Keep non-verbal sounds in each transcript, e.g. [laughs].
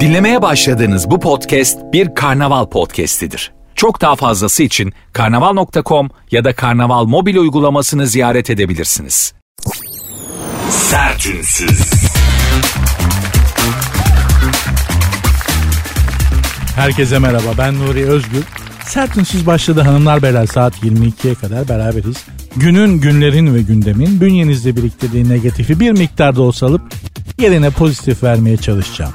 Dinlemeye başladığınız bu podcast bir karnaval podcastidir. Çok daha fazlası için karnaval.com ya da karnaval mobil uygulamasını ziyaret edebilirsiniz. Sertünsüz. Herkese merhaba ben Nuri Özgür. Sertünsüz başladı hanımlar beyler saat 22'ye kadar beraberiz. Günün, günlerin ve gündemin bünyenizde biriktirdiği negatifi bir miktarda olsa alıp yerine pozitif vermeye çalışacağım.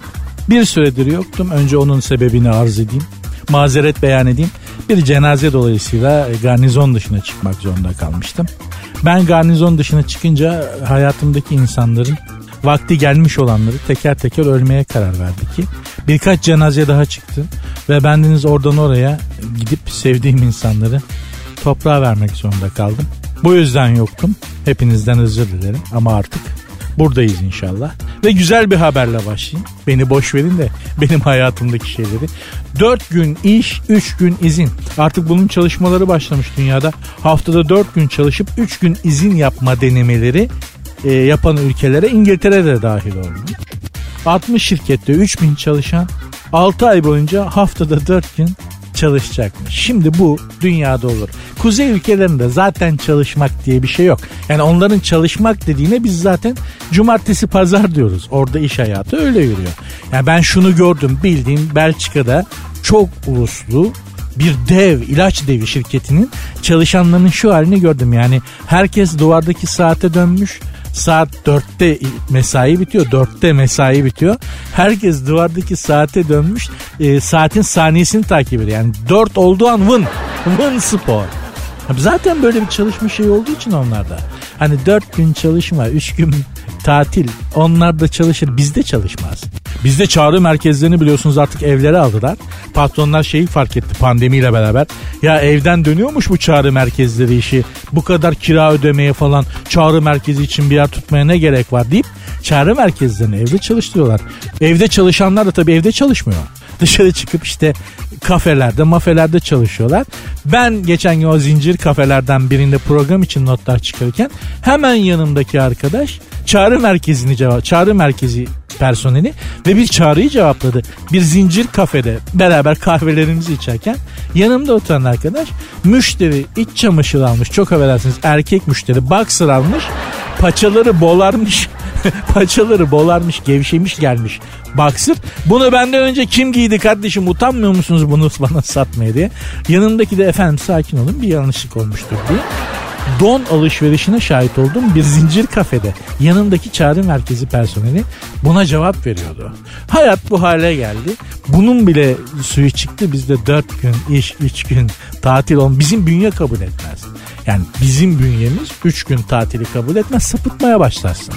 Bir süredir yoktum. Önce onun sebebini arz edeyim. Mazeret beyan edeyim. Bir cenaze dolayısıyla garnizon dışına çıkmak zorunda kalmıştım. Ben garnizon dışına çıkınca hayatımdaki insanların vakti gelmiş olanları teker teker ölmeye karar verdi ki birkaç cenaze daha çıktı ve bendeniz oradan oraya gidip sevdiğim insanları toprağa vermek zorunda kaldım. Bu yüzden yoktum. Hepinizden özür dilerim ama artık buradayız inşallah. Ve güzel bir haberle başlayayım. Beni boş verin de benim hayatımdaki şeyleri. 4 gün iş, 3 gün izin. Artık bunun çalışmaları başlamış dünyada. Haftada 4 gün çalışıp 3 gün izin yapma denemeleri e, yapan ülkelere İngiltere de dahil olmuş. 60 şirkette 3000 çalışan 6 ay boyunca haftada 4 gün çalışacakmış. Şimdi bu dünyada olur. Kuzey ülkelerinde zaten çalışmak diye bir şey yok. Yani onların çalışmak dediğine biz zaten cumartesi pazar diyoruz. Orada iş hayatı öyle yürüyor. Yani ben şunu gördüm bildiğim Belçika'da çok uluslu bir dev ilaç devi şirketinin çalışanlarının şu halini gördüm. Yani herkes duvardaki saate dönmüş saat 4'te mesai bitiyor. 4'te mesai bitiyor. Herkes duvardaki saate dönmüş. E, saatin saniyesini takip ediyor. Yani 4 olduğu an vın. Vın spor. Zaten böyle bir çalışma şey olduğu için onlarda. Hani 4 gün çalışma, 3 gün tatil. Onlar da çalışır, bizde çalışmaz. Bizde çağrı merkezlerini biliyorsunuz artık evlere aldılar. Patronlar şeyi fark etti pandemiyle beraber. Ya evden dönüyormuş bu çağrı merkezleri işi. Bu kadar kira ödemeye falan çağrı merkezi için bir yer tutmaya ne gerek var deyip çağrı merkezlerini evde çalıştırıyorlar. Evde çalışanlar da tabii evde çalışmıyor. Dışarı çıkıp işte kafelerde, mafelerde çalışıyorlar. Ben geçen gün o zincir kafelerden birinde program için notlar çıkarırken hemen yanımdaki arkadaş çağrı merkezini cevap, çağrı merkezi personeli ve bir çağrıyı cevapladı. Bir zincir kafede beraber kahvelerimizi içerken yanımda oturan arkadaş müşteri iç çamaşır almış. Çok affedersiniz erkek müşteri boxer almış. Paçaları bolarmış. [laughs] paçaları bolarmış, gevşemiş gelmiş boxer. Bunu benden önce kim giydi kardeşim utanmıyor musunuz bunu bana satmaya diye. Yanımdaki de efendim sakin olun bir yanlışlık olmuştur diye don alışverişine şahit olduğum bir zincir kafede yanındaki çağrı merkezi personeli buna cevap veriyordu. Hayat bu hale geldi. Bunun bile suyu çıktı bizde 4 gün iş 3 gün tatil on bizim bünye kabul etmez. Yani bizim bünyemiz 3 gün tatili kabul etmez sapıtmaya başlarsın.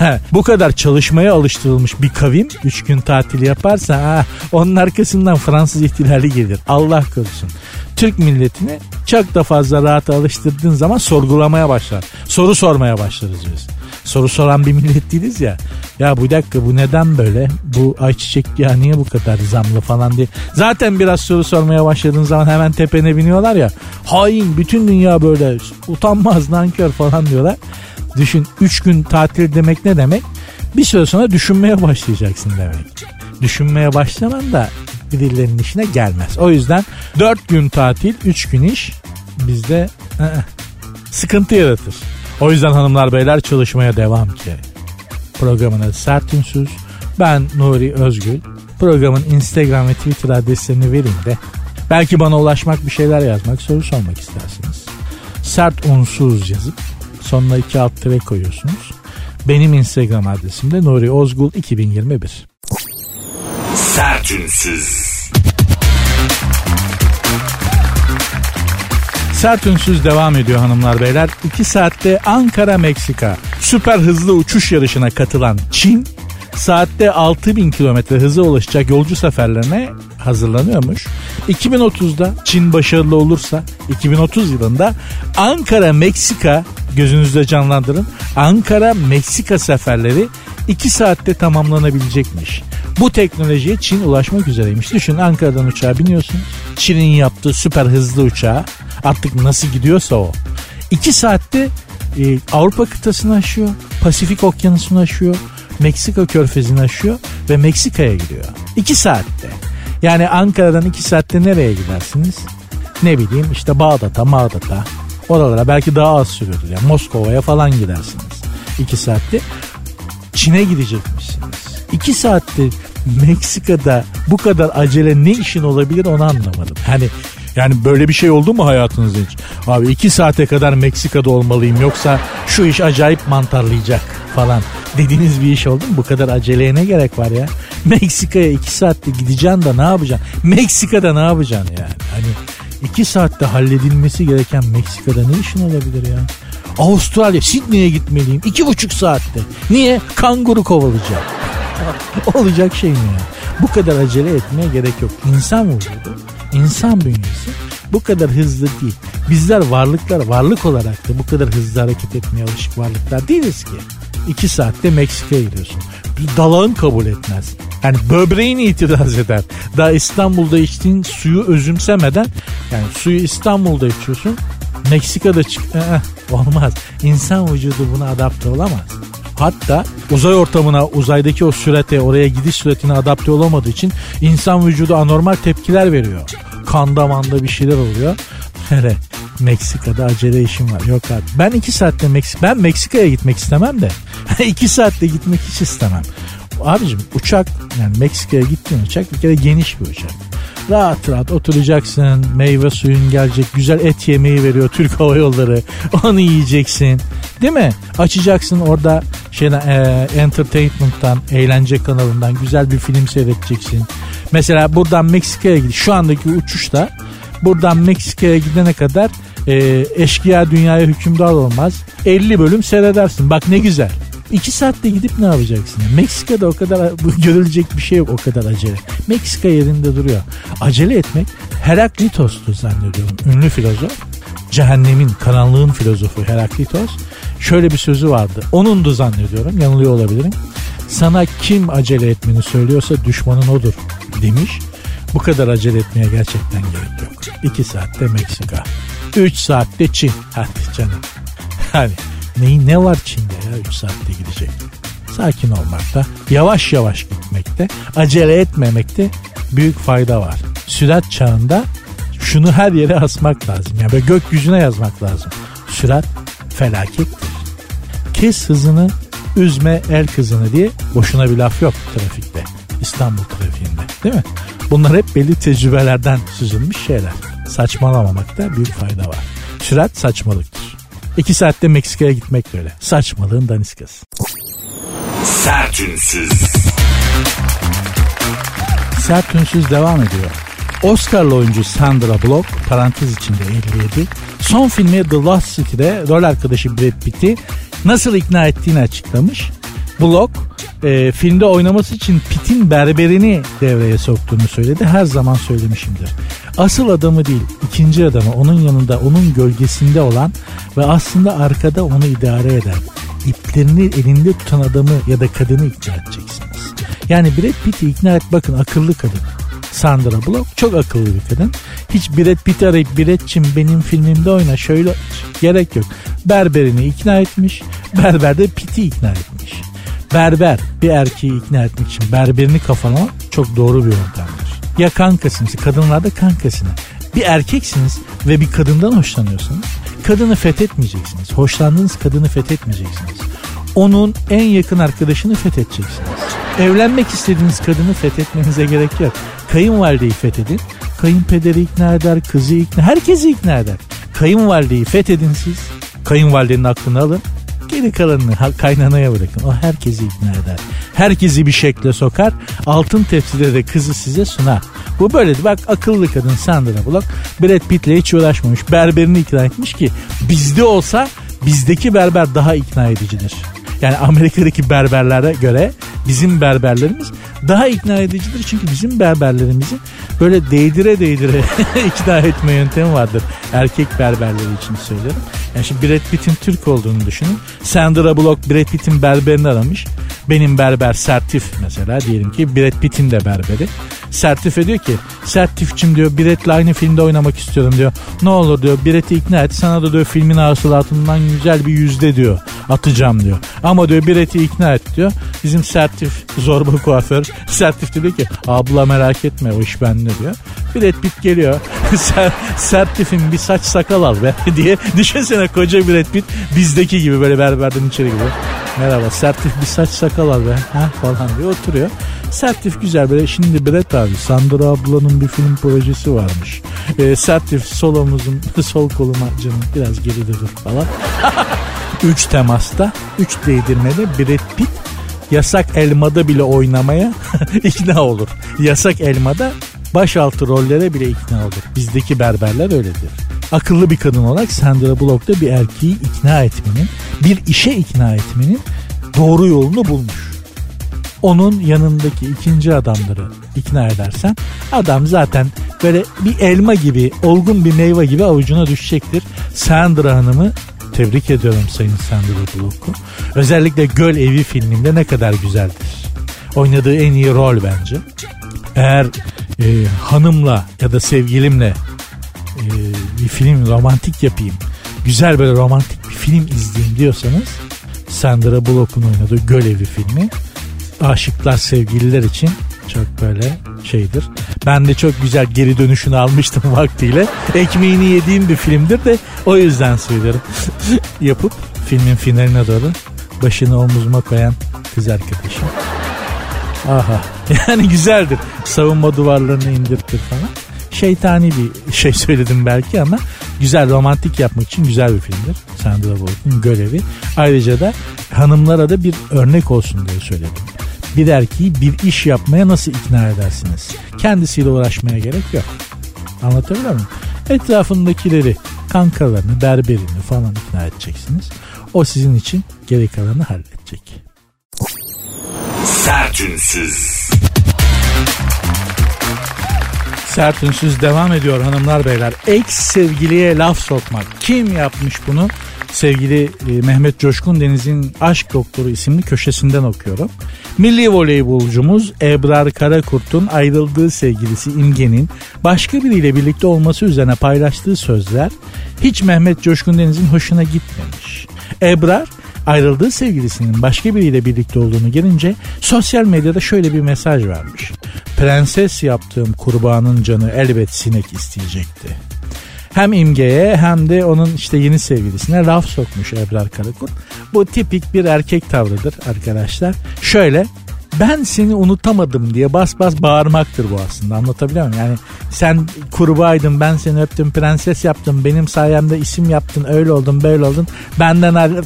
[laughs] bu kadar çalışmaya alıştırılmış bir kavim 3 gün tatili yaparsa ha, onun arkasından Fransız ihtilali gelir. Allah korusun. Türk milletini çok da fazla rahat alıştırdığın zaman sorgulamaya başlar. Soru sormaya başlarız biz. Soru soran bir millet değiliz ya. Ya bu dakika bu neden böyle? Bu ayçiçek ya niye bu kadar zamlı falan diye. Zaten biraz soru sormaya başladığın zaman hemen tepene biniyorlar ya. Hain bütün dünya böyle utanmaz nankör falan diyorlar. Düşün 3 gün tatil demek ne demek? Bir süre sonra düşünmeye başlayacaksın demek. Düşünmeye başlaman da birilerinin işine gelmez. O yüzden 4 gün tatil 3 gün iş bizde ı-ı, sıkıntı yaratır. O yüzden hanımlar beyler çalışmaya devam ki. Programın adı Sert Ünsüz. Ben Nuri Özgül. Programın Instagram ve Twitter adreslerini vereyim de belki bana ulaşmak bir şeyler yazmak soru sormak istersiniz. Sert unsuz yazıp sonuna iki alt tere koyuyorsunuz. Benim Instagram adresim de Nuri Ozgul 2021. Sertünsüz. Sert ünsüz devam ediyor hanımlar beyler. 2 saatte Ankara Meksika süper hızlı uçuş yarışına katılan Çin saatte 6000 kilometre hıza ulaşacak yolcu seferlerine hazırlanıyormuş. 2030'da Çin başarılı olursa 2030 yılında Ankara Meksika gözünüzde canlandırın. Ankara Meksika seferleri 2 saatte tamamlanabilecekmiş. Bu teknolojiye Çin ulaşmak üzereymiş. Düşün Ankara'dan uçağa biniyorsun. Çin'in yaptığı süper hızlı uçağa artık nasıl gidiyorsa o. 2 saatte e, Avrupa kıtasını aşıyor. Pasifik okyanusunu aşıyor. Meksika körfezini aşıyor ve Meksika'ya gidiyor. 2 saatte. Yani Ankara'dan 2 saatte nereye gidersiniz? Ne bileyim işte Bağdat'a, Mağdat'a. Oralara belki daha az sürüyordur. Yani Moskova'ya falan gidersiniz. 2 saatte. Çin'e gidecekmişsiniz. 2 saatte Meksika'da bu kadar acele ne işin olabilir onu anlamadım. Hani yani böyle bir şey oldu mu hayatınızda hiç? Abi iki saate kadar Meksika'da olmalıyım yoksa şu iş acayip mantarlayacak falan dediğiniz bir iş oldu mu? Bu kadar aceleye ne gerek var ya? Meksika'ya iki saatte gideceksin da ne yapacaksın? Meksika'da ne yapacaksın yani? Hani iki saatte halledilmesi gereken Meksika'da ne işin olabilir ya? Avustralya, Sydney'e gitmeliyim. iki buçuk saatte. Niye? Kanguru kovalayacak. [laughs] Olacak şey mi ya? Bu kadar acele etmeye gerek yok. İnsan vücudu, insan bünyesi bu kadar hızlı değil. Bizler varlıklar, varlık olarak da bu kadar hızlı hareket etmeye alışık varlıklar değiliz ki. İki saatte Meksika'ya gidiyorsun. Dalağın kabul etmez. Yani böbreğin itiraz eder. Daha İstanbul'da içtiğin suyu özümsemeden yani suyu İstanbul'da içiyorsun. Meksika'da çık ee, olmaz. İnsan vücudu buna adapte olamaz. Hatta uzay ortamına, uzaydaki o sürate, oraya gidiş süretine adapte olamadığı için insan vücudu anormal tepkiler veriyor. Kanda manda bir şeyler oluyor. [laughs] Hele Meksika'da acele işim var. Yok abi. Ben iki saatte Meksika, ben Meksika'ya gitmek istemem de. [laughs] iki saatte gitmek hiç istemem. Abicim uçak yani Meksika'ya gittiğin uçak bir kere geniş bir uçak. Rahat rahat oturacaksın. Meyve suyun gelecek. Güzel et yemeği veriyor Türk Hava Yolları. [laughs] Onu yiyeceksin. Değil mi? Açacaksın orada şeyden, e, entertainment'tan, eğlence kanalından güzel bir film seyredeceksin. Mesela buradan Meksika'ya gidiş. Şu andaki uçuşta buradan Meksika'ya gidene kadar e, eşkıya dünyaya hükümdar olmaz. 50 bölüm seyredersin. Bak ne güzel. İki saatte gidip ne yapacaksın? Meksika'da o kadar [laughs] görülecek bir şey yok o kadar acele. Meksika yerinde duruyor. Acele etmek Heraklitos'tu zannediyorum. Ünlü filozof. Cehennemin, karanlığın filozofu Heraklitos. Şöyle bir sözü vardı. Onundu zannediyorum. Yanılıyor olabilirim. Sana kim acele etmeni söylüyorsa düşmanın odur demiş. Bu kadar acele etmeye gerçekten gerek yok. İki saatte Meksika. Üç saatte Çin. Hadi canım. [laughs] Hani neyi ne var Çin'de ya 3 saatte gidecek. Sakin olmakta, yavaş yavaş gitmekte, acele etmemekte büyük fayda var. Sürat çağında şunu her yere asmak lazım. Yani böyle gökyüzüne yazmak lazım. Sürat felakettir. Kes hızını, üzme el kızını diye boşuna bir laf yok trafikte. İstanbul trafiğinde değil mi? Bunlar hep belli tecrübelerden süzülmüş şeyler. Saçmalamamakta büyük fayda var. Sürat saçmalıktır. İki saatte Meksika'ya gitmek böyle. Saçmalığın daniskası. Sertünsüz. Sertünsüz devam ediyor. Oscar'lı oyuncu Sandra Bullock parantez içinde 57 son filmi The Lost City'de rol arkadaşı Brad Pitt'i nasıl ikna ettiğini açıklamış. Bullock e, filmde oynaması için Pitt'in berberini devreye soktuğunu söyledi. Her zaman söylemişimdir. Asıl adamı değil, ikinci adamı onun yanında, onun gölgesinde olan ve aslında arkada onu idare eden, iplerini elinde tutan adamı ya da kadını ikna edeceksiniz. Yani Brad Pitt'i ikna et bakın akıllı kadın. Sandra Bullock çok akıllı bir kadın. Hiç Brad Pitt arayıp Brad'cim benim filmimde oyna şöyle gerek yok. Berberini ikna etmiş. Berber de Pitt'i ikna etmiş. Berber bir erkeği ikna etmek için berberini kafalamak çok doğru bir yöntemdir. Ya kankasınız, kadınlarda kankasını. Bir erkeksiniz ve bir kadından hoşlanıyorsunuz. Kadını fethetmeyeceksiniz. Hoşlandığınız kadını fethetmeyeceksiniz. Onun en yakın arkadaşını fethedeceksiniz. Evlenmek istediğiniz kadını fethetmenize gerek yok. Kayınvalideyi fethedin. Kayınpederi ikna eder, kızı ikna, herkesi ikna eder. Kayınvalideyi fethedin siz. Kayınvalidenin aklını alın. Geri kalanını kaynanaya bırakın. O herkesi ikna eder. Herkesi bir şekle sokar. Altın tepside de kızı size sunar. Bu böyledi. Bak akıllı kadın Sandra Bullock Brad Pitt'le hiç uğraşmamış. Berberini ikna etmiş ki bizde olsa bizdeki berber daha ikna edicidir. Yani Amerika'daki berberlere göre bizim berberlerimiz daha ikna edicidir. Çünkü bizim berberlerimizin böyle değdire değdire [laughs] ikna etme yöntemi vardır. Erkek berberleri için söylüyorum. Yani şimdi Brad Pitt'in Türk olduğunu düşünün. Sandra Bullock Brad Pitt'in berberini aramış. Benim berber Sertif mesela diyelim ki Brad Pitt'in de berberi. Sertif ediyor ki Sertifçim diyor Biret'le aynı filmde oynamak istiyorum diyor. Ne olur diyor Biret'i ikna et sana da diyor filmin hasılatından güzel bir yüzde diyor atacağım diyor. Ama diyor Biret'i ikna et diyor. Bizim Sertif zorba kuaför [laughs] Sertif diyor ki abla merak etme o iş bende diyor. Biret Pitt geliyor. [laughs] Sertif'in bir saç sakal al be [laughs] diye. Düşünsene koca Biret Pitt bizdeki gibi böyle berberden içeri gibi. Merhaba Sertif bir saç sakal al be ha falan diye oturuyor. Sertif güzel böyle şimdi Brett abi Sandra ablanın bir film projesi varmış. E, Sertif sol omuzun sol koluma canım biraz geride dur falan. Üç temasta, üç değdirmede Brett Pitt yasak elmada bile oynamaya [laughs] ikna olur. Yasak elmada başaltı rollere bile ikna olur. Bizdeki berberler öyledir. Akıllı bir kadın olarak Sandra Bullock da bir erkeği ikna etmenin, bir işe ikna etmenin doğru yolunu bulmuş onun yanındaki ikinci adamları ikna edersen adam zaten böyle bir elma gibi olgun bir meyve gibi avucuna düşecektir. Sandra Hanım'ı tebrik ediyorum Sayın Sandra Bullock'u. Özellikle Göl Evi filminde ne kadar güzeldir. Oynadığı en iyi rol bence. Eğer e, hanımla ya da sevgilimle e, bir film romantik yapayım, güzel böyle romantik bir film izleyeyim diyorsanız Sandra Bullock'un oynadığı Göl Evi filmi aşıklar sevgililer için çok böyle şeydir. Ben de çok güzel geri dönüşünü almıştım [laughs] vaktiyle. Ekmeğini yediğim bir filmdir de o yüzden söylerim. [laughs] Yapıp filmin finaline doğru başını omuzuma koyan kız arkadaşım. Aha [laughs] yani güzeldir. Savunma duvarlarını indirtir falan. Şeytani bir şey söyledim belki ama güzel romantik yapmak için güzel bir filmdir. Sandra Bullock'un görevi. Ayrıca da hanımlara da bir örnek olsun diye söyledim bir erkeği bir iş yapmaya nasıl ikna edersiniz? Kendisiyle uğraşmaya gerek yok. Anlatabiliyor muyum? Etrafındakileri, kankalarını, berberini falan ikna edeceksiniz. O sizin için geri kalanı halledecek. Sertünsüz. Sertünsüz devam ediyor hanımlar beyler. Ex sevgiliye laf sokmak. Kim yapmış bunu? Sevgili e, Mehmet Coşkun Deniz'in Aşk Doktoru isimli köşesinden okuyorum. Milli voleybolcumuz Ebrar Karakurt'un ayrıldığı sevgilisi İmge'nin başka biriyle birlikte olması üzerine paylaştığı sözler hiç Mehmet Coşkun Deniz'in hoşuna gitmemiş. Ebrar ayrıldığı sevgilisinin başka biriyle birlikte olduğunu gelince sosyal medyada şöyle bir mesaj vermiş. Prenses yaptığım kurbanın canı elbet sinek isteyecekti hem İmge'ye hem de onun işte yeni sevgilisine laf sokmuş Ebrar Karakurt. Bu tipik bir erkek tavrıdır arkadaşlar. Şöyle ben seni unutamadım diye bas bas bağırmaktır bu aslında anlatabiliyor muyum? Yani sen kurbaydın ben seni öptüm prenses yaptım benim sayemde isim yaptın öyle oldun böyle oldun benden ayrı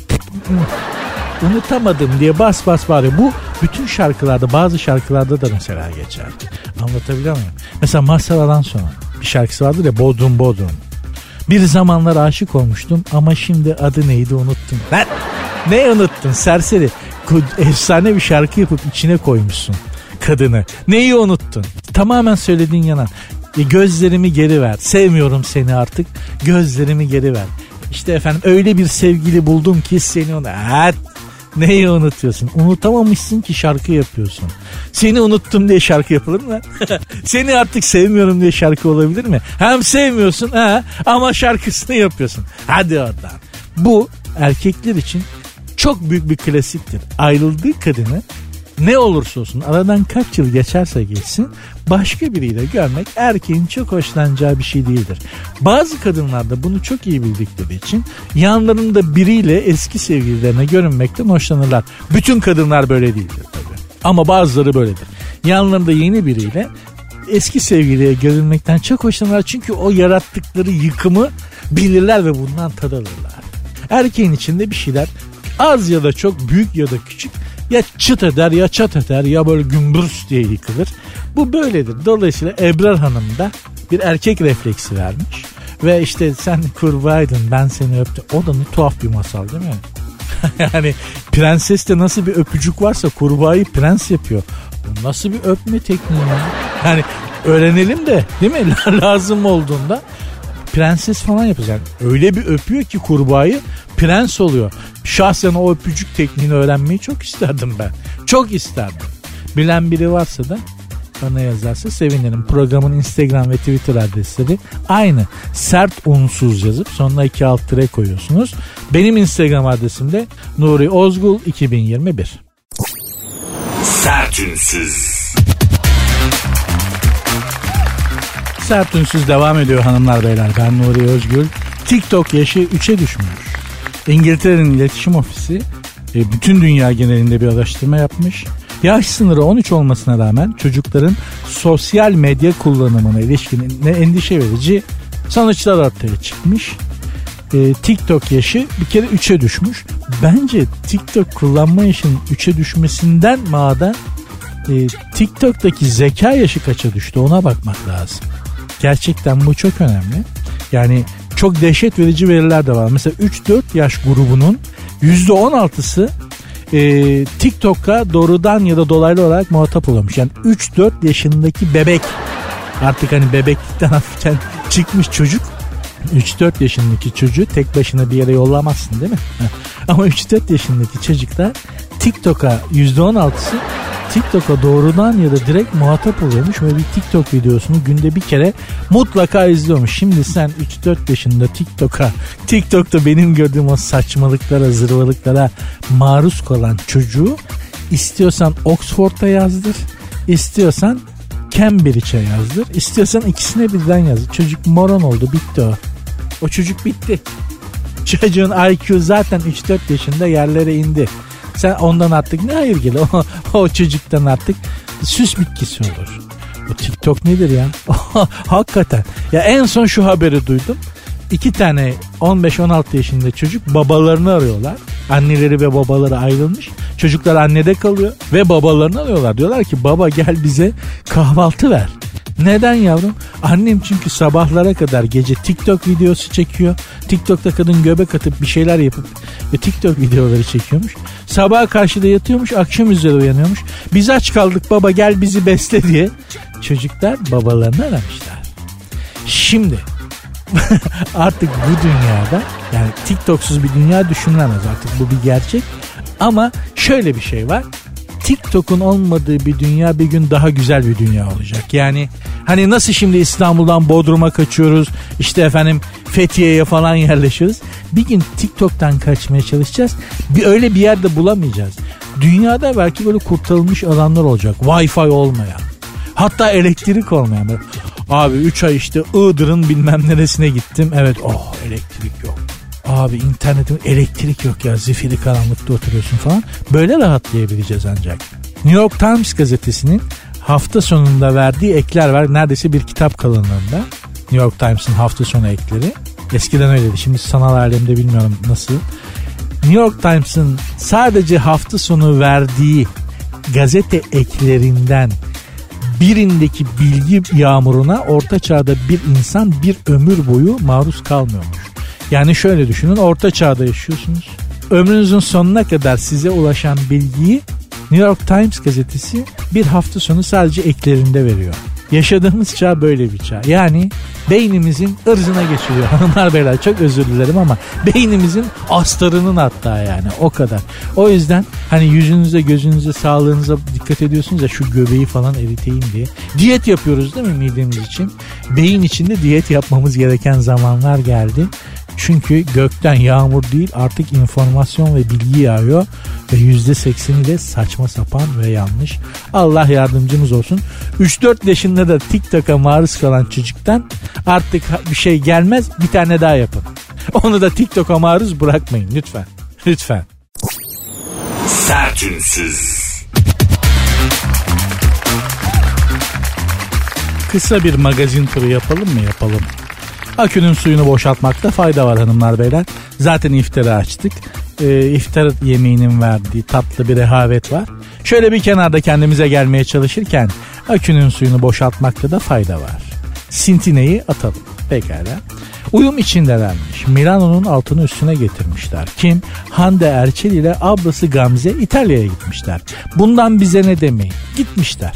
[laughs] unutamadım diye bas bas bağırıyor. Bu bütün şarkılarda bazı şarkılarda da mesela geçer. Anlatabiliyor muyum? Mesela Masala'dan sonra bir şarkısı vardır ya Bodrum Bodrum. Bir zamanlar aşık olmuştum ama şimdi adı neydi unuttum. Ben ne unuttun serseri? Efsane bir şarkı yapıp içine koymuşsun kadını. Neyi unuttun? Tamamen söylediğin yanan. E, gözlerimi geri ver. Sevmiyorum seni artık. Gözlerimi geri ver. İşte efendim öyle bir sevgili buldum ki seni ona. Evet Neyi unutuyorsun? Unutamamışsın ki şarkı yapıyorsun. Seni unuttum diye şarkı yapılır mı? [laughs] Seni artık sevmiyorum diye şarkı olabilir mi? Hem sevmiyorsun ha, ama şarkısını yapıyorsun. Hadi oradan. Bu erkekler için çok büyük bir klasiktir. Ayrıldığı kadını ne olursa olsun aradan kaç yıl geçerse geçsin başka biriyle görmek erkeğin çok hoşlanacağı bir şey değildir. Bazı kadınlar da bunu çok iyi bildikleri için yanlarında biriyle eski sevgililerine görünmekten hoşlanırlar. Bütün kadınlar böyle değildir tabii. Ama bazıları böyledir. Yanlarında yeni biriyle eski sevgiliye görünmekten çok hoşlanırlar. Çünkü o yarattıkları yıkımı bilirler ve bundan tad alırlar. Erkeğin içinde bir şeyler az ya da çok büyük ya da küçük ya çıt eder ya çat eder ya böyle gümbürs diye yıkılır. Bu böyledir. Dolayısıyla Ebrar Hanım da bir erkek refleksi vermiş. Ve işte sen kurbaydın ben seni öptüm. O da ne tuhaf bir masal değil mi? [laughs] yani prenseste nasıl bir öpücük varsa kurbağayı prens yapıyor. Bu nasıl bir öpme tekniği ya? Yani öğrenelim de değil mi? [laughs] Lazım olduğunda prenses falan yapacak. Öyle bir öpüyor ki kurbağayı prens oluyor. Şahsen o öpücük tekniğini öğrenmeyi çok isterdim ben. Çok isterdim. Bilen biri varsa da bana yazarsa sevinirim. Programın Instagram ve Twitter adresleri aynı. Sert unsuz yazıp sonuna iki alt tire koyuyorsunuz. Benim Instagram adresim de Nuri Ozgul 2021. Sertünsüz. Sert Ünsüz devam ediyor hanımlar beyler. Ben Nuri Özgül. TikTok yaşı 3'e düşmüş. İngiltere'nin iletişim ofisi e, bütün dünya genelinde bir araştırma yapmış. Yaş sınırı 13 olmasına rağmen çocukların sosyal medya kullanımına ilişkin ne endişe verici sonuçlar ortaya çıkmış. E, TikTok yaşı bir kere 3'e düşmüş. Bence TikTok kullanma yaşının 3'e düşmesinden maden e, TikTok'taki zeka yaşı kaça düştü ona bakmak lazım. Gerçekten bu çok önemli. Yani çok dehşet verici veriler de var. Mesela 3-4 yaş grubunun %16'sı e, TikTok'a doğrudan ya da dolaylı olarak muhatap olmuş. Yani 3-4 yaşındaki bebek artık hani bebeklikten [laughs] hafiften çıkmış çocuk 3-4 yaşındaki çocuğu tek başına bir yere yollamazsın değil mi? [laughs] Ama 3-4 yaşındaki çocuklar TikTok'a %16'sı TikTok'a doğrudan ya da direkt muhatap oluyormuş ve bir TikTok videosunu günde bir kere mutlaka izliyormuş. Şimdi sen 3-4 yaşında TikTok'a, TikTok'ta benim gördüğüm o saçmalıklara, zırvalıklara maruz kalan çocuğu istiyorsan Oxford'da yazdır, istiyorsan Cambridge'e yazdır, istiyorsan ikisine birden yazdır. Çocuk moron oldu, bitti o. O çocuk bitti. Çocuğun IQ zaten 3-4 yaşında yerlere indi. Sen ondan artık ne hayır gelir? O, o çocuktan artık süs bitkisi olur. O TikTok nedir ya? [laughs] Hakikaten. Ya en son şu haberi duydum. İki tane 15-16 yaşında çocuk babalarını arıyorlar. Anneleri ve babaları ayrılmış. Çocuklar annede kalıyor ve babalarını arıyorlar. Diyorlar ki baba gel bize kahvaltı ver. Neden yavrum? Annem çünkü sabahlara kadar gece TikTok videosu çekiyor. TikTok'ta kadın göbek atıp bir şeyler yapıp ve TikTok videoları çekiyormuş. Sabaha karşı da yatıyormuş, akşam üzeri uyanıyormuş. Biz aç kaldık baba gel bizi besle diye. Çocuklar babalarını aramışlar. Şimdi [laughs] artık bu dünyada yani TikToksuz bir dünya düşünülemez artık bu bir gerçek. Ama şöyle bir şey var. TikTok'un olmadığı bir dünya bir gün daha güzel bir dünya olacak. Yani hani nasıl şimdi İstanbul'dan Bodrum'a kaçıyoruz işte efendim Fethiye'ye falan [laughs] yerleşiyoruz. Bir gün TikTok'tan kaçmaya çalışacağız. Bir öyle bir yerde bulamayacağız. Dünyada belki böyle kurtarılmış alanlar olacak. Wi-Fi olmayan. Hatta elektrik olmayan. Abi 3 ay işte Iğdır'ın bilmem neresine gittim. Evet oh elektrik yok. Abi internetin elektrik yok ya zifiri karanlıkta oturuyorsun falan. Böyle rahatlayabileceğiz ancak. New York Times gazetesinin hafta sonunda verdiği ekler var. Neredeyse bir kitap kalınlığında. New York Times'ın hafta sonu ekleri. Eskiden öyleydi. Şimdi sanal alemde bilmiyorum nasıl. New York Times'ın sadece hafta sonu verdiği gazete eklerinden birindeki bilgi yağmuruna orta çağda bir insan bir ömür boyu maruz kalmıyormuş. Yani şöyle düşünün orta çağda yaşıyorsunuz. Ömrünüzün sonuna kadar size ulaşan bilgiyi New York Times gazetesi bir hafta sonu sadece eklerinde veriyor. Yaşadığımız çağ böyle bir çağ. Yani beynimizin ırzına geçiriyor. [laughs] Hanımlar beyler çok özür dilerim ama beynimizin astarının hatta yani o kadar. O yüzden hani yüzünüze gözünüze sağlığınıza dikkat ediyorsunuz ya şu göbeği falan eriteyim diye. Diyet yapıyoruz değil mi midemiz için? Beyin içinde diyet yapmamız gereken zamanlar geldi. Çünkü gökten yağmur değil artık informasyon ve bilgi yağıyor ve yüzde sekseni de saçma sapan ve yanlış. Allah yardımcımız olsun. 3-4 yaşında da TikTok'a maruz kalan çocuktan artık bir şey gelmez bir tane daha yapın. [laughs] Onu da TikTok'a maruz bırakmayın lütfen. Lütfen. Sertünsüz. Kısa bir magazin turu yapalım mı? Yapalım. Akünün suyunu boşaltmakta fayda var hanımlar beyler. Zaten iftarı açtık. Ee, iftar yemeğinin verdiği tatlı bir rehavet var. Şöyle bir kenarda kendimize gelmeye çalışırken akünün suyunu boşaltmakta da fayda var. Sintineyi atalım. Pekala. Uyum içindelermiş. Milano'nun altını üstüne getirmişler. Kim? Hande Erçel ile ablası Gamze İtalya'ya gitmişler. Bundan bize ne demeyin. Gitmişler.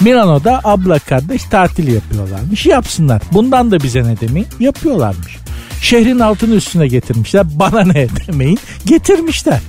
Milano'da abla kardeş tatil yapıyorlarmış. Yapsınlar. Bundan da bize ne demeyin. Yapıyorlarmış. Şehrin altını üstüne getirmişler. Bana ne [laughs] demeyin. Getirmişler.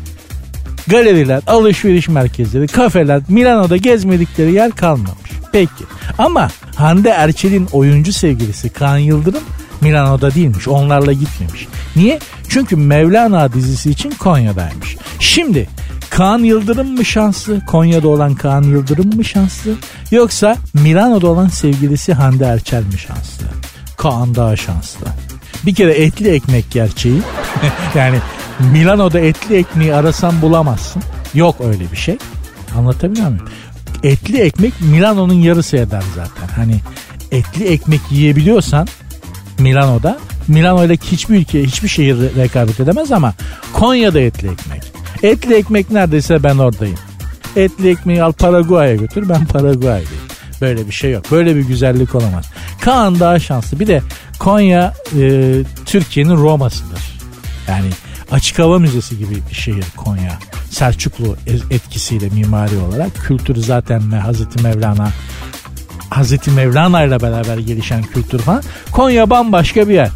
Galeriler, alışveriş merkezleri, kafeler, Milano'da gezmedikleri yer kalmamış. Peki. Ama Hande Erçel'in oyuncu sevgilisi Kaan Yıldırım Milano'da değilmiş. Onlarla gitmemiş. Niye? Çünkü Mevlana dizisi için Konya'daymış. Şimdi Kaan Yıldırım mı şanslı? Konya'da olan Kaan Yıldırım mı şanslı? Yoksa Milano'da olan sevgilisi Hande Erçel mi şanslı? Kaan daha şanslı. Bir kere etli ekmek gerçeği. [laughs] yani Milano'da etli ekmeği arasan bulamazsın. Yok öyle bir şey. Anlatabiliyor muyum? Etli ekmek Milano'nun yarısı eder zaten. Hani etli ekmek yiyebiliyorsan Milano'da Milano ile hiçbir ülke hiçbir şehir rekabet edemez ama Konya'da etli ekmek. Etli ekmek neredeyse ben oradayım. Etli ekmeği al Paraguay'a götür ben Paraguay'dayım. Böyle bir şey yok. Böyle bir güzellik olamaz. Kaan daha şanslı. Bir de Konya e, Türkiye'nin Roma'sıdır. Yani açık hava müzesi gibi bir şehir Konya. Selçuklu etkisiyle mimari olarak kültürü zaten Hazreti Mevlana Hazreti Mevlana ile beraber gelişen kültür falan. Konya bambaşka bir yer.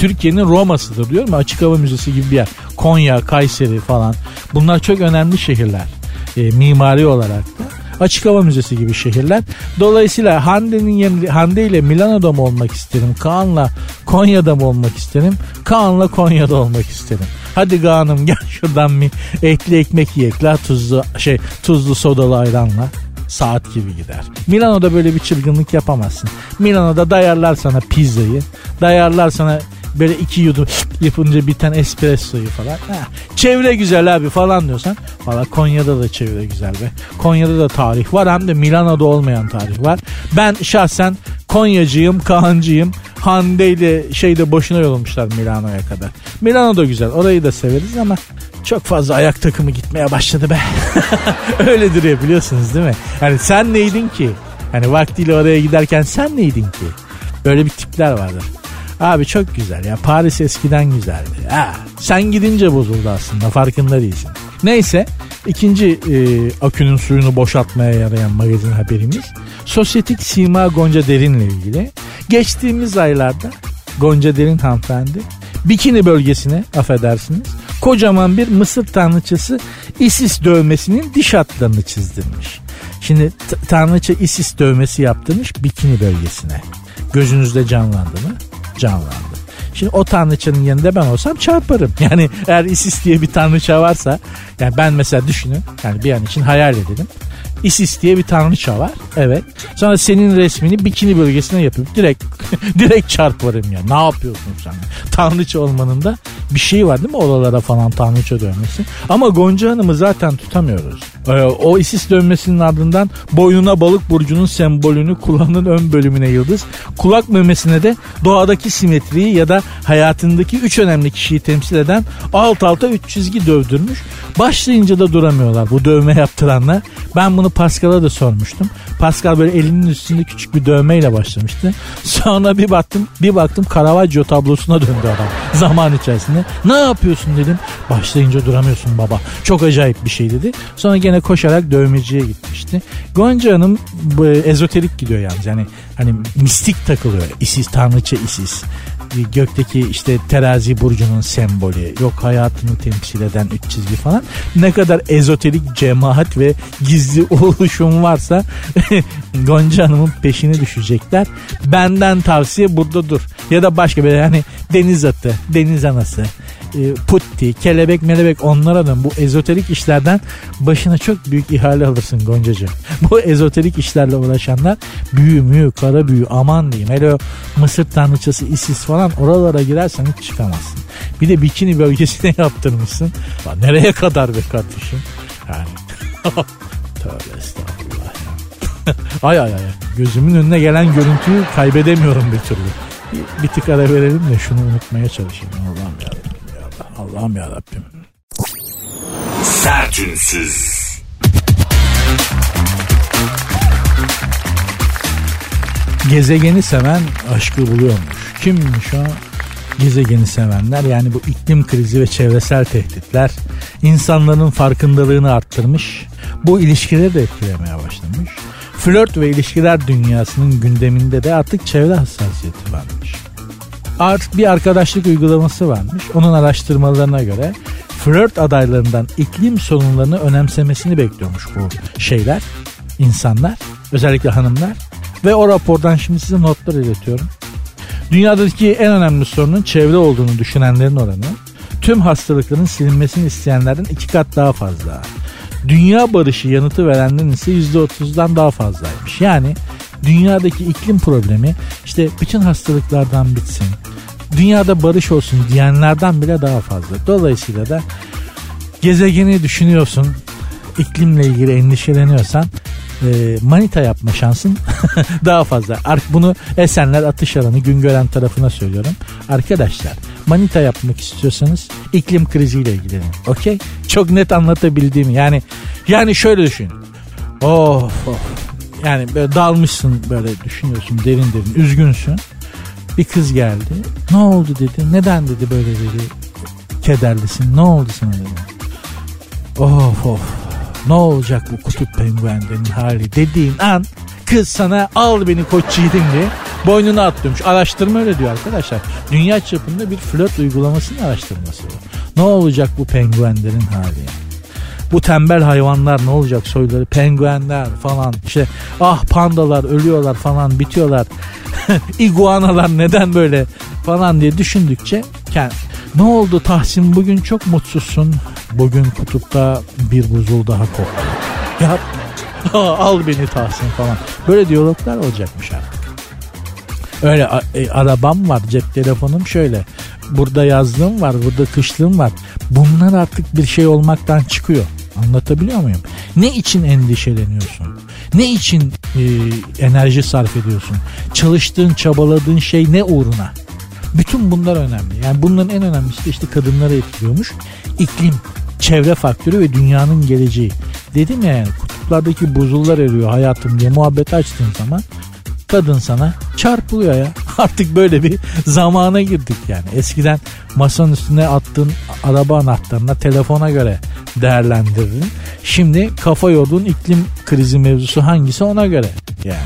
Türkiye'nin Roma'sıdır diyorum açık hava müzesi gibi bir yer. Konya, Kayseri falan bunlar çok önemli şehirler. E, mimari olarak da açık hava müzesi gibi şehirler. Dolayısıyla Hande'nin yerine Hande ile Milano'da mı olmak isterim? Kaan'la Konya'da mı olmak isterim? Kaan'la Konya'da olmak isterim. Hadi Kaan'ım [laughs] gel şuradan bir etli ekmek yiyek la tuzlu şey tuzlu sodalı ayranla saat gibi gider. Milano'da böyle bir çılgınlık yapamazsın. Milano'da dayarlar sana pizzayı, dayarlar sana böyle iki yudum yapınca biten espressoyu falan. Ha, çevre güzel abi falan diyorsan. Valla Konya'da da çevre güzel be. Konya'da da tarih var hem de Milano'da olmayan tarih var. Ben şahsen Konyacıyım, Kaan'cıyım. Hande ile şeyde boşuna yollamışlar Milano'ya kadar. Milano da güzel. Orayı da severiz ama çok fazla ayak takımı gitmeye başladı be. [laughs] Öyledir ya biliyorsunuz değil mi? Yani sen neydin ki? Hani vaktiyle oraya giderken sen neydin ki? Böyle bir tipler vardır. Abi çok güzel ya. Paris eskiden güzeldi. Ha, sen gidince bozuldu aslında farkında değilsin. Neyse ikinci e, akünün suyunu boşaltmaya yarayan magazin haberimiz. Sosyetik Sima Gonca Derin'le ilgili. Geçtiğimiz aylarda Gonca Derin hanımefendi Bikini bölgesine affedersiniz kocaman bir Mısır tanrıçası Isis dövmesinin diş hatlarını çizdirmiş. Şimdi tanrıça Isis dövmesi yaptırmış bikini bölgesine. Gözünüzde canlandı mı? Canlandı. Şimdi o tanrıçanın yanında ben olsam çarparım. [laughs] Yani eğer Isis diye bir tanrıça varsa yani ben mesela düşünün yani bir an için hayal edelim. Isis diye bir tanrıça var. Evet. Sonra senin resmini bikini bölgesine yapıp direkt [laughs] direkt çarparım ya. Ne yapıyorsun sen? Tanrıça olmanın da bir şey var değil mi oralara falan tanrıça dönmesi. Ama Gonca Hanım'ı zaten tutamıyoruz. Ee, o Isis dönmesinin ardından boynuna balık burcunun sembolünü kulağının ön bölümüne yıldız, kulak memesine de doğadaki simetriyi ya da hayatındaki üç önemli kişiyi temsil eden alt alta üç çizgi dövdürmüş. Başlayınca da duramıyorlar bu dövme yaptıranlar. Ben bunu Pascal'a da sormuştum. Pascal böyle elinin üstünde küçük bir dövmeyle başlamıştı. Sonra bir baktım bir baktım Caravaggio tablosuna döndü adam zaman içerisinde. Ne yapıyorsun dedim. Başlayınca duramıyorsun baba. Çok acayip bir şey dedi. Sonra gene koşarak dövmeciye gitmişti. Gonca Hanım bu, ezoterik gidiyor yalnız. Yani hani mistik takılıyor. Isis, tanrıça Isis gökteki işte terazi burcunun sembolü yok hayatını temsil eden üç çizgi falan ne kadar ezoterik cemaat ve gizli [laughs] oluşum varsa [laughs] Gonca Hanım'ın peşine düşecekler. Benden tavsiye burada dur. Ya da başka bir yani deniz atı, deniz anası, e, putti, kelebek melebek onlara dön. Bu ezoterik işlerden başına çok büyük ihale alırsın Goncacığım. [laughs] Bu ezoterik işlerle uğraşanlar büyü müyü, kara büyü aman diyeyim. Hele Mısır tanrıçası Isis falan oralara girersen hiç çıkamazsın. Bir de bikini bölgesine [laughs] yaptırmışsın. Lan nereye kadar be kardeşim? Yani [laughs] tövbe estağfurullah ya. [laughs] ay ay ay. Gözümün önüne gelen görüntüyü kaybedemiyorum bir türlü. Bir, bir tık ara verelim de şunu unutmaya çalışayım. Allah'ım yarabbim. Allah'ım ya Rabbim. Sertünsüz. Gezegeni seven aşkı buluyormuş. Kimmiş o? Gezegeni sevenler yani bu iklim krizi ve çevresel tehditler insanların farkındalığını arttırmış. Bu ilişkileri de etkilemeye başlamış. Flört ve ilişkiler dünyasının gündeminde de artık çevre hassasiyeti varmış art bir arkadaşlık uygulaması varmış. Onun araştırmalarına göre flört adaylarından iklim sorunlarını önemsemesini bekliyormuş bu şeyler, insanlar. Özellikle hanımlar. Ve o rapordan şimdi size notlar iletiyorum. Dünyadaki en önemli sorunun çevre olduğunu düşünenlerin oranı tüm hastalıkların silinmesini isteyenlerden iki kat daha fazla. Dünya barışı yanıtı verenlerin ise %30'dan daha fazlaymış. Yani dünyadaki iklim problemi işte bütün hastalıklardan bitsin, dünyada barış olsun diyenlerden bile daha fazla. Dolayısıyla da gezegeni düşünüyorsun, iklimle ilgili endişeleniyorsan e, manita yapma şansın [laughs] daha fazla. Artık bunu Esenler Atış Alanı Güngören tarafına söylüyorum. Arkadaşlar manita yapmak istiyorsanız iklim kriziyle ilgilenin. Okey? Çok net anlatabildiğimi yani yani şöyle düşün. Of of. Yani böyle dalmışsın böyle düşünüyorsun derin derin üzgünsün. Bir kız geldi. Ne oldu dedi. Neden dedi böyle dedi. Kederlisin. Ne oldu sana dedi. Of of ne olacak bu kutup penguenlerin hali dediğin an kız sana al beni koç yiğidim diye boynuna atlıyormuş. Araştırma öyle diyor arkadaşlar. Dünya çapında bir flört uygulamasının araştırması. Ne olacak bu penguenlerin hali Bu tembel hayvanlar ne olacak soyları penguenler falan işte ah pandalar ölüyorlar falan bitiyorlar [laughs] iguanalar neden böyle falan diye düşündükçe kendi ne oldu Tahsin bugün çok mutsuzsun. Bugün kutupta bir buzul daha koptu. Ya [laughs] al beni Tahsin falan. Böyle diyaloglar olacakmış artık. Öyle e, arabam var cep telefonum şöyle. Burada yazlığım var burada kışlığım var. Bunlar artık bir şey olmaktan çıkıyor. Anlatabiliyor muyum? Ne için endişeleniyorsun? Ne için e, enerji sarf ediyorsun? Çalıştığın, çabaladığın şey ne uğruna? Bütün bunlar önemli. Yani bunların en önemlisi de işte kadınlara etkiliyormuş. İklim, çevre faktörü ve dünyanın geleceği. Dedim ya yani kutuplardaki buzullar eriyor hayatım diye muhabbet açtığın zaman kadın sana çarpılıyor ya. [laughs] Artık böyle bir zamana girdik yani. Eskiden masanın üstüne attığın araba anahtarına telefona göre değerlendirirdin. Şimdi kafa yorduğun iklim krizi mevzusu hangisi ona göre yani.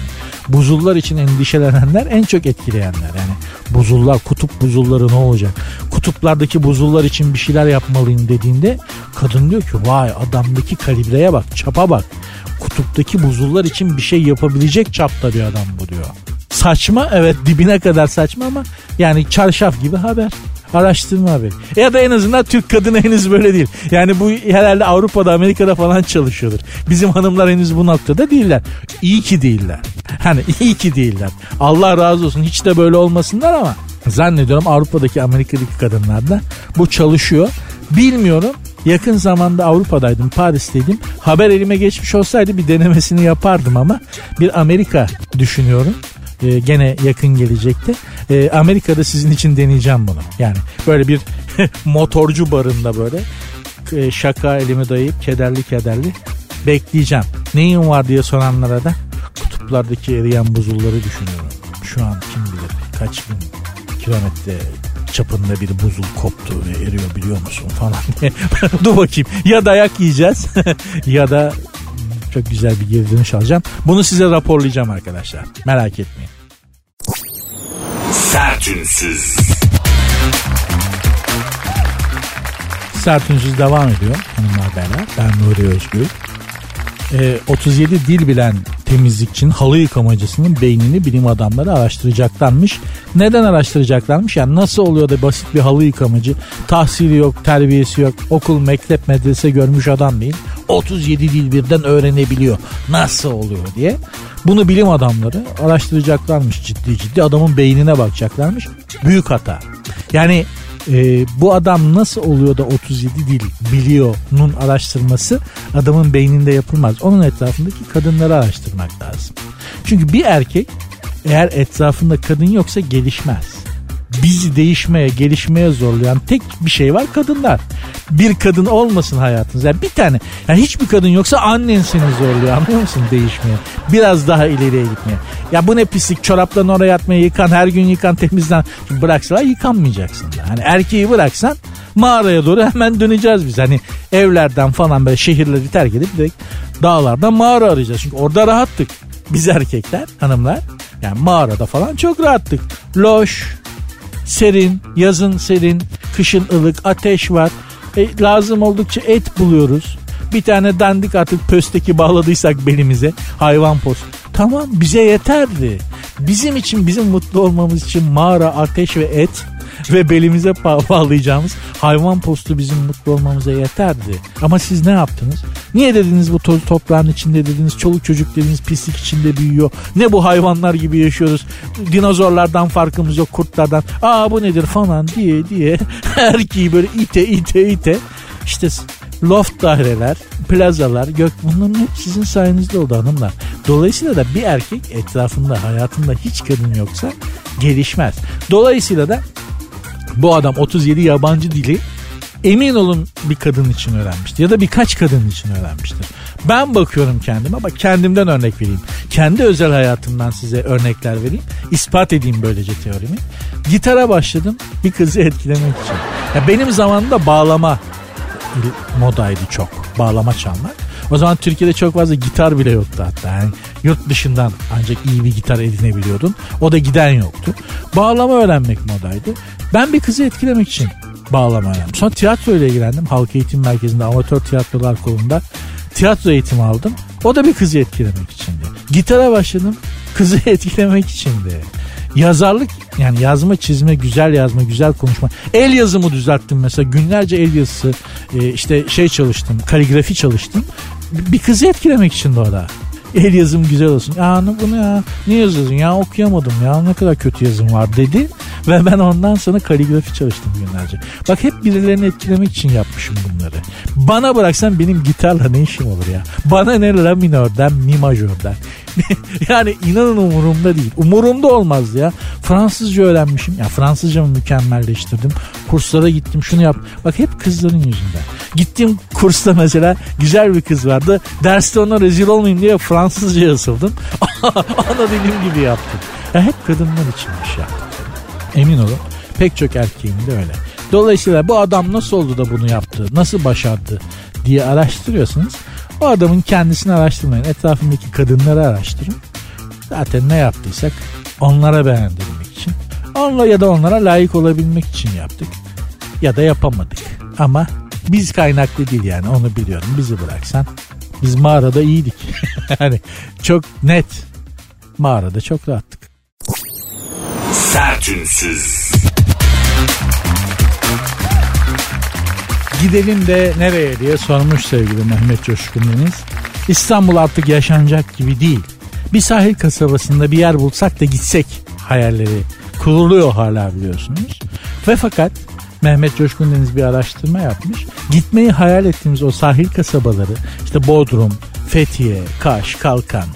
Buzullar için endişelenenler en çok etkileyenler yani. Buzullar, kutup buzulları ne olacak? Kutuplardaki buzullar için bir şeyler yapmalıyım dediğinde kadın diyor ki vay adamdaki kalibreye bak, çapa bak. Kutuptaki buzullar için bir şey yapabilecek çapta bir adam bu diyor. Saçma evet dibine kadar saçma ama yani çarşaf gibi haber. Araştırma haberi. Ya da en azından Türk kadını [laughs] henüz böyle değil. Yani bu herhalde Avrupa'da Amerika'da falan çalışıyordur. Bizim hanımlar henüz bu noktada değiller. İyi ki değiller. Hani [laughs] iyi ki değiller. Allah razı olsun hiç de böyle olmasınlar ama zannediyorum Avrupa'daki Amerika'daki kadınlarda bu çalışıyor. Bilmiyorum Yakın zamanda Avrupa'daydım, Paris'teydim. Haber elime geçmiş olsaydı bir denemesini yapardım ama bir Amerika düşünüyorum e, gene yakın gelecekte. E, Amerika'da sizin için deneyeceğim bunu. Yani böyle bir [laughs] motorcu barında böyle e, şaka elimi dayayıp kederli kederli bekleyeceğim. Neyin var diye soranlara da kutuplardaki eriyen buzulları düşünüyorum. Şu an kim bilir kaç bin kilometre çapında bir buzul koptu ve eriyor biliyor musun falan diye. [laughs] Dur bakayım ya dayak yiyeceğiz [laughs] ya da çok güzel bir geri dönüş alacağım. Bunu size raporlayacağım arkadaşlar. Merak etmeyin. Sertünsüz. Sertünsüz devam ediyor hanımlar beyler. Ben Nuri Özgür. Ee, 37 dil bilen temizlikçinin halı yıkamacısının beynini bilim adamları araştıracaklarmış. Neden araştıracaklarmış? Yani nasıl oluyor da basit bir halı yıkamacı tahsili yok, terbiyesi yok, okul, mektep, medrese görmüş adam değil. 37 dil birden öğrenebiliyor. Nasıl oluyor diye. Bunu bilim adamları araştıracaklarmış ciddi ciddi. Adamın beynine bakacaklarmış. Büyük hata. Yani e, bu adam nasıl oluyor da 37 dil biliyor'nun araştırması adamın beyninde yapılmaz. Onun etrafındaki kadınları araştırmak lazım. Çünkü bir erkek eğer etrafında kadın yoksa gelişmez bizi değişmeye, gelişmeye zorlayan tek bir şey var kadınlar. Bir kadın olmasın hayatınızda. Yani bir tane. Yani hiçbir kadın yoksa annen seni zorluyor anlıyor musun değişmeye? Biraz daha ileriye gitmeye. Ya bu ne pislik çoraplarını oraya atmaya yıkan her gün yıkan temizlen. Şimdi bıraksalar yıkanmayacaksın da. Hani erkeği bıraksan mağaraya doğru hemen döneceğiz biz. Hani evlerden falan böyle şehirleri terk edip direkt dağlardan mağara arayacağız. Çünkü orada rahattık. Biz erkekler, hanımlar. Yani mağarada falan çok rahattık. Loş, serin, yazın serin, kışın ılık, ateş var. E, lazım oldukça et buluyoruz. Bir tane dandik artık pösteki bağladıysak belimize hayvan post. Tamam bize yeterdi. Bizim için bizim mutlu olmamız için mağara, ateş ve et ve belimize bağlayacağımız hayvan postu bizim mutlu olmamıza yeterdi. Ama siz ne yaptınız? Niye dediniz bu toz toprağın içinde dediniz, çoluk çocuk dediniz pislik içinde büyüyor. Ne bu hayvanlar gibi yaşıyoruz. Dinozorlardan farkımız yok, kurtlardan. Aa bu nedir falan diye diye [laughs] erkeği böyle ite ite ite. İşte loft daireler, plazalar, gök bunların hep sizin sayenizde oldu hanımlar. Dolayısıyla da bir erkek etrafında hayatında hiç kadın yoksa gelişmez. Dolayısıyla da bu adam 37 yabancı dili emin olun bir kadın için öğrenmiştir ya da birkaç kadın için öğrenmiştir. Ben bakıyorum kendime bak kendimden örnek vereyim. Kendi özel hayatımdan size örnekler vereyim. ispat edeyim böylece teorimi. Gitara başladım bir kızı etkilemek için. Ya benim zamanımda bağlama modaydı çok. Bağlama çalmak. O zaman Türkiye'de çok fazla gitar bile yoktu hatta. Yani yurt dışından ancak iyi bir gitar edinebiliyordun. O da giden yoktu. Bağlama öğrenmek modaydı. Ben bir kızı etkilemek için bağlama öğrendim. Sonra tiyatro ile ilgilendim. Halk Eğitim Merkezi'nde amatör tiyatrolar kolunda tiyatro eğitimi aldım. O da bir kızı etkilemek içindi. Gitara başladım. Kızı [laughs] etkilemek içindi. Yazarlık yani yazma çizme güzel yazma güzel konuşma. El yazımı düzelttim mesela günlerce el yazısı e, işte şey çalıştım kaligrafi çalıştım. Bir kızı etkilemek için de o. El yazım güzel olsun. Ya bunu ya ne yazıyorsun ya okuyamadım ya ne kadar kötü yazım var dedi. [laughs] Ve ben ondan sonra kaligrafi çalıştım günlerce. Bak hep birilerini etkilemek için yapmışım bunları. Bana bıraksan benim gitarla ne işim olur ya? Bana ne la minörden mi majörden. [laughs] yani inanın umurumda değil. Umurumda olmaz ya. Fransızca öğrenmişim. Ya Fransızcamı mükemmelleştirdim. Kurslara gittim şunu yap. Bak hep kızların yüzünden. Gittiğim kursta mesela güzel bir kız vardı. Derste ona rezil olmayayım diye Fransızca asıldım. Ana [laughs] dilim gibi yaptım. Ya hep kadınlar içinmiş ya. Emin olun pek çok erkeğin de öyle. Dolayısıyla bu adam nasıl oldu da bunu yaptı, nasıl başardı diye araştırıyorsanız o adamın kendisini araştırmayın. Etrafındaki kadınları araştırın. Zaten ne yaptıysak onlara beğendirmek için. Onunla ya da onlara layık olabilmek için yaptık. Ya da yapamadık. Ama biz kaynaklı değil yani onu biliyorum. Bizi bıraksan biz mağarada iyiydik. [laughs] yani çok net. Mağarada çok rahattık. Sertünsüz. Gidelim de nereye diye sormuş sevgili Mehmet Coşkun Deniz. İstanbul artık yaşanacak gibi değil. Bir sahil kasabasında bir yer bulsak da gitsek hayalleri kuruluyor hala biliyorsunuz. Ve fakat Mehmet Coşkun Deniz bir araştırma yapmış. Gitmeyi hayal ettiğimiz o sahil kasabaları işte Bodrum, Fethiye, Kaş, Kalkan,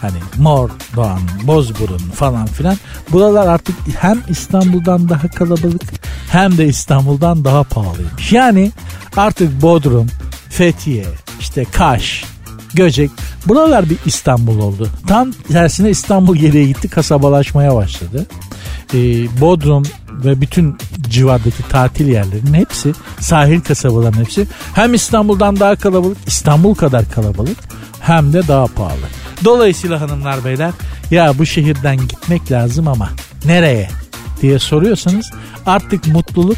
Hani Mor, Doğan, Bozburun falan filan. Buralar artık hem İstanbul'dan daha kalabalık hem de İstanbul'dan daha pahalıymış. Yani artık Bodrum, Fethiye, işte Kaş, Göcek buralar bir İstanbul oldu. Tam tersine İstanbul geriye gitti kasabalaşmaya başladı. Ee, Bodrum ve bütün civardaki tatil yerlerinin hepsi sahil kasabaların hepsi hem İstanbul'dan daha kalabalık İstanbul kadar kalabalık hem de daha pahalı. Dolayısıyla hanımlar beyler ya bu şehirden gitmek lazım ama nereye diye soruyorsanız artık mutluluk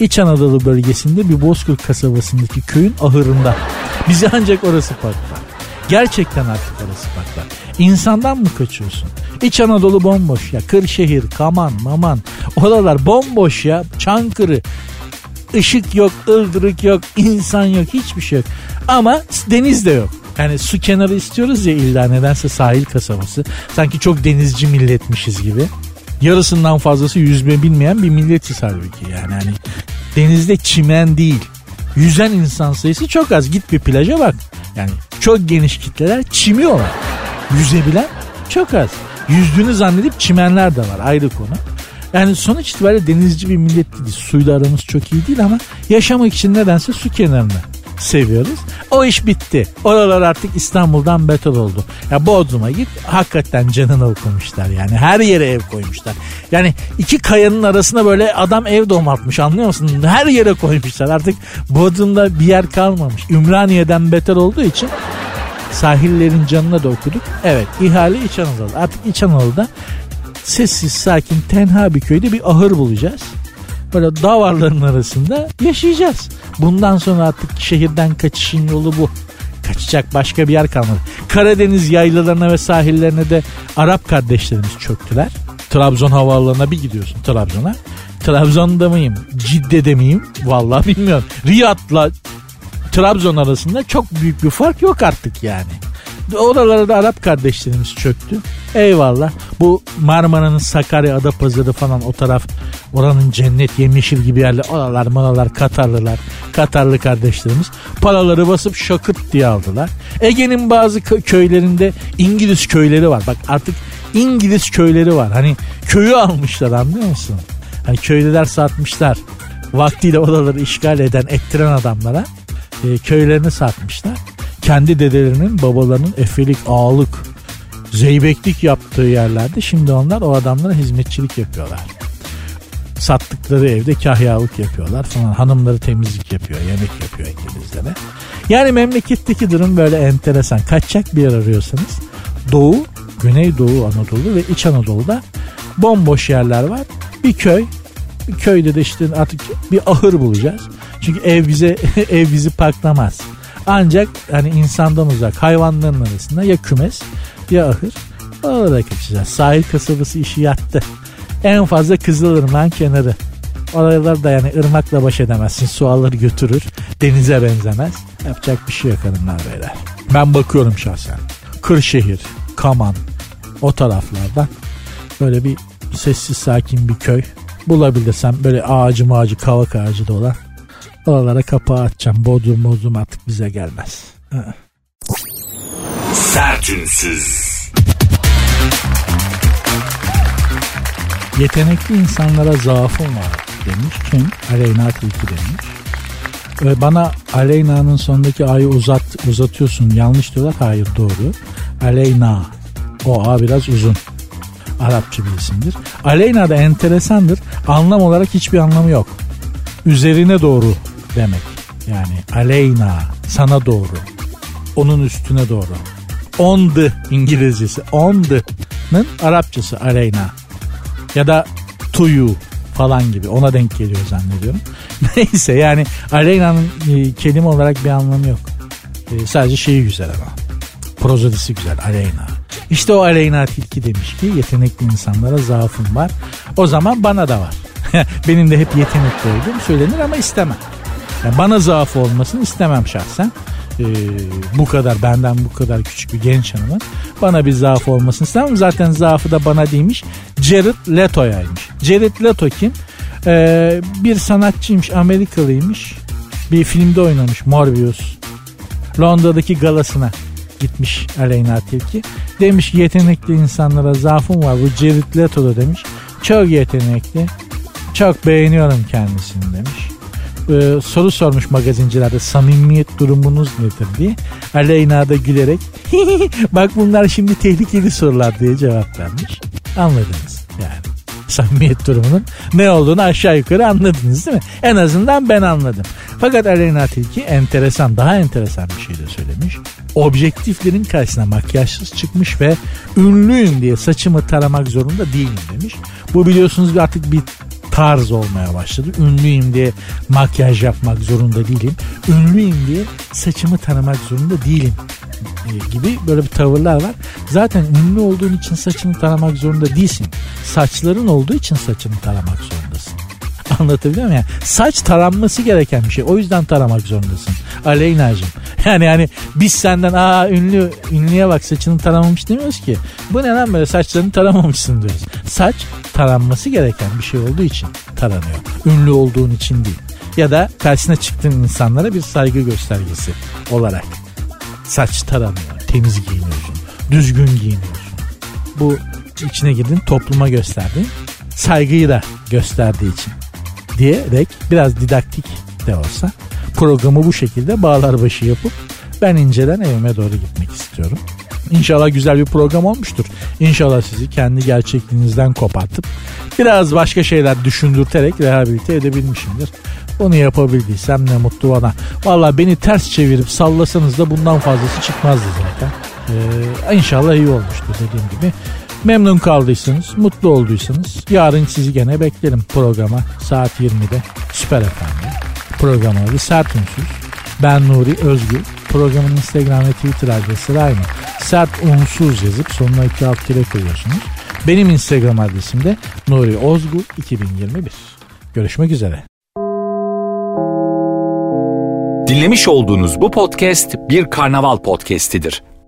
İç Anadolu bölgesinde bir Bozkurt kasabasındaki köyün ahırında. Bizi ancak orası patlar. Gerçekten artık orası patlar. İnsandan mı kaçıyorsun? İç Anadolu bomboş ya. Kırşehir, Kaman, Maman. Oralar bomboş ya. Çankırı. Işık yok, ıldırık yok, insan yok, hiçbir şey yok. Ama deniz de yok. Yani su kenarı istiyoruz ya illa nedense sahil kasabası. Sanki çok denizci milletmişiz gibi. Yarısından fazlası yüzme bilmeyen bir milletiz halbuki yani. yani denizde çimen değil. Yüzen insan sayısı çok az. Git bir plaja bak. Yani çok geniş kitleler çimiyorlar. Yüzebilen çok az. Yüzdüğünü zannedip çimenler de var ayrı konu. Yani sonuç itibariyle denizci bir millet değiliz. Suyla aramız çok iyi değil ama yaşamak için nedense su kenarında seviyoruz. O iş bitti. Oralar artık İstanbul'dan beton oldu. Ya Bodrum'a git hakikaten canını okumuşlar yani. Her yere ev koymuşlar. Yani iki kayanın arasına böyle adam ev domatmış anlıyor musun? Her yere koymuşlar. Artık Bodrum'da bir yer kalmamış. Ümraniye'den beter olduğu için sahillerin canına da okuduk. Evet ihale İç Anadolu. Artık İç Anadolu'da sessiz sakin tenha bir köyde bir ahır bulacağız böyle davarların arasında yaşayacağız. Bundan sonra artık şehirden kaçışın yolu bu. Kaçacak başka bir yer kalmadı. Karadeniz yaylalarına ve sahillerine de Arap kardeşlerimiz çöktüler. Trabzon havaalanına bir gidiyorsun Trabzon'a. Trabzon'da mıyım? Cidde'de miyim? Vallahi bilmiyorum. Riyad'la Trabzon arasında çok büyük bir fark yok artık yani. Oralara da Arap kardeşlerimiz çöktü. Eyvallah. Bu Marmara'nın Sakarya, Adapazarı falan o taraf oranın cennet yemyeşil gibi yerler. Oralar manalar Katarlılar. Katarlı kardeşlerimiz paraları basıp şakırt diye aldılar. Ege'nin bazı köylerinde İngiliz köyleri var. Bak artık İngiliz köyleri var. Hani köyü almışlar anlıyor musun? Hani köylüler satmışlar. Vaktiyle oraları işgal eden, ettiren adamlara e, köylerini satmışlar. Kendi dedelerinin, babalarının efelik, ağalık, zeybeklik yaptığı yerlerde şimdi onlar o adamlara hizmetçilik yapıyorlar. Sattıkları evde kahyalık yapıyorlar falan. Hanımları temizlik yapıyor, yemek yapıyor İngilizlere. Yani memleketteki durum böyle enteresan. Kaçacak bir yer arıyorsanız Doğu, Güneydoğu Anadolu ve İç Anadolu'da bomboş yerler var. Bir köy, bir köyde de işte artık bir ahır bulacağız. Çünkü ev bize [laughs] ev bizi paklamaz. Ancak hani insandan uzak hayvanların arasında ya kümes ya ahır oralara kaçacağız. Sahil kasabası işi yattı. En fazla Kızılırmak'ın kenarı. Oralar da yani ırmakla baş edemezsin. Su alır götürür. Denize benzemez. Yapacak bir şey yok hanımlar beyler. Ben bakıyorum şahsen. Kırşehir, Kaman o taraflardan böyle bir sessiz sakin bir köy bulabilirsem böyle ağacı mağacı kavak ağacı da olan oralara kapağı atacağım. Bodrum bodrum artık bize gelmez. Sertünsüz. Yetenekli insanlara zaafım var demiş. Kim? Aleyna Tilki demiş. Ve bana Aleyna'nın sonundaki A'yı uzat, uzatıyorsun. Yanlış diyorlar. Hayır doğru. Aleyna. O A biraz uzun. Arapça bir isimdir. Aleyna da enteresandır. Anlam olarak hiçbir anlamı yok. Üzerine doğru demek. Yani aleyna sana doğru. Onun üstüne doğru. On the İngilizcesi. On Arapçası aleyna. Ya da to you falan gibi ona denk geliyor zannediyorum. [laughs] Neyse yani Aleyna'nın e, kelime olarak bir anlamı yok. E, sadece şeyi güzel ama. Prozodisi güzel Aleyna. İşte o Aleyna Tilki demiş ki yetenekli insanlara zaafım var. O zaman bana da var. [laughs] Benim de hep yetenekli olduğum söylenir ama istemem. Yani bana zaaf olmasını istemem şahsen. Ee, bu kadar benden bu kadar küçük bir genç hanımın bana bir zaaf olmasını istemem. Zaten zaafı da bana değilmiş. Jared Leto'yaymış. Jared Leto kim? Ee, bir sanatçıymış Amerikalıymış. Bir filmde oynamış Morbius. Londra'daki galasına gitmiş Aleyna Tilki. Demiş yetenekli insanlara zaafım var. Bu Jared Leto da demiş. Çok yetenekli. Çok beğeniyorum kendisini demiş. Ee, soru sormuş magazincilerde samimiyet durumunuz nedir diye. Aleyna da gülerek [laughs] bak bunlar şimdi tehlikeli sorular diye cevap vermiş. Anladınız yani samimiyet durumunun ne olduğunu aşağı yukarı anladınız değil mi? En azından ben anladım. Fakat Aleyna Tilki enteresan, daha enteresan bir şey de söylemiş. Objektiflerin karşısına makyajsız çıkmış ve ünlüyüm diye saçımı taramak zorunda değilim demiş. Bu biliyorsunuz artık bir tarz olmaya başladı. Ünlüyüm diye makyaj yapmak zorunda değilim. Ünlüyüm diye saçımı tanımak zorunda değilim e, gibi böyle bir tavırlar var. Zaten ünlü olduğun için saçını taramak zorunda değilsin. Saçların olduğu için saçını taramak zorundasın. [laughs] Anlatabiliyor muyum? Yani saç taranması gereken bir şey. O yüzden taramak zorundasın. Aleyna'cığım. [laughs] Yani yani biz senden aa ünlü ünlüye bak saçını taramamış demiyoruz ki. Bu ne lan böyle saçlarını taramamışsın diyoruz. Saç taranması gereken bir şey olduğu için taranıyor. Ünlü olduğun için değil. Ya da karşısına çıktığın insanlara bir saygı göstergesi olarak. Saç taranıyor. Temiz giyiniyorsun. Düzgün giyiniyorsun. Bu içine girdin topluma gösterdiğin saygıyı da gösterdiği için diyerek biraz didaktik de olsa programı bu şekilde bağlar başı yapıp ben inceden evime doğru gitmek istiyorum. İnşallah güzel bir program olmuştur. İnşallah sizi kendi gerçekliğinizden kopartıp biraz başka şeyler düşündürterek rehabilite edebilmişimdir. Bunu yapabildiysem ne mutlu bana. Valla beni ters çevirip sallasanız da bundan fazlası çıkmazdı zaten. Ee, inşallah iyi olmuştur dediğim gibi. Memnun kaldıysanız, mutlu olduysanız yarın sizi gene beklerim programa saat 20'de Süper FM'de. Programı adı Sert Ünsüz. Ben Nuri Özgür. Programın Instagram ve Twitter adresi aynı. Sert unsuz yazıp sonuna iki alt kere koyuyorsunuz. Benim Instagram adresim de Nuri Ozgul 2021. Görüşmek üzere. Dinlemiş olduğunuz bu podcast bir karnaval podcastidir.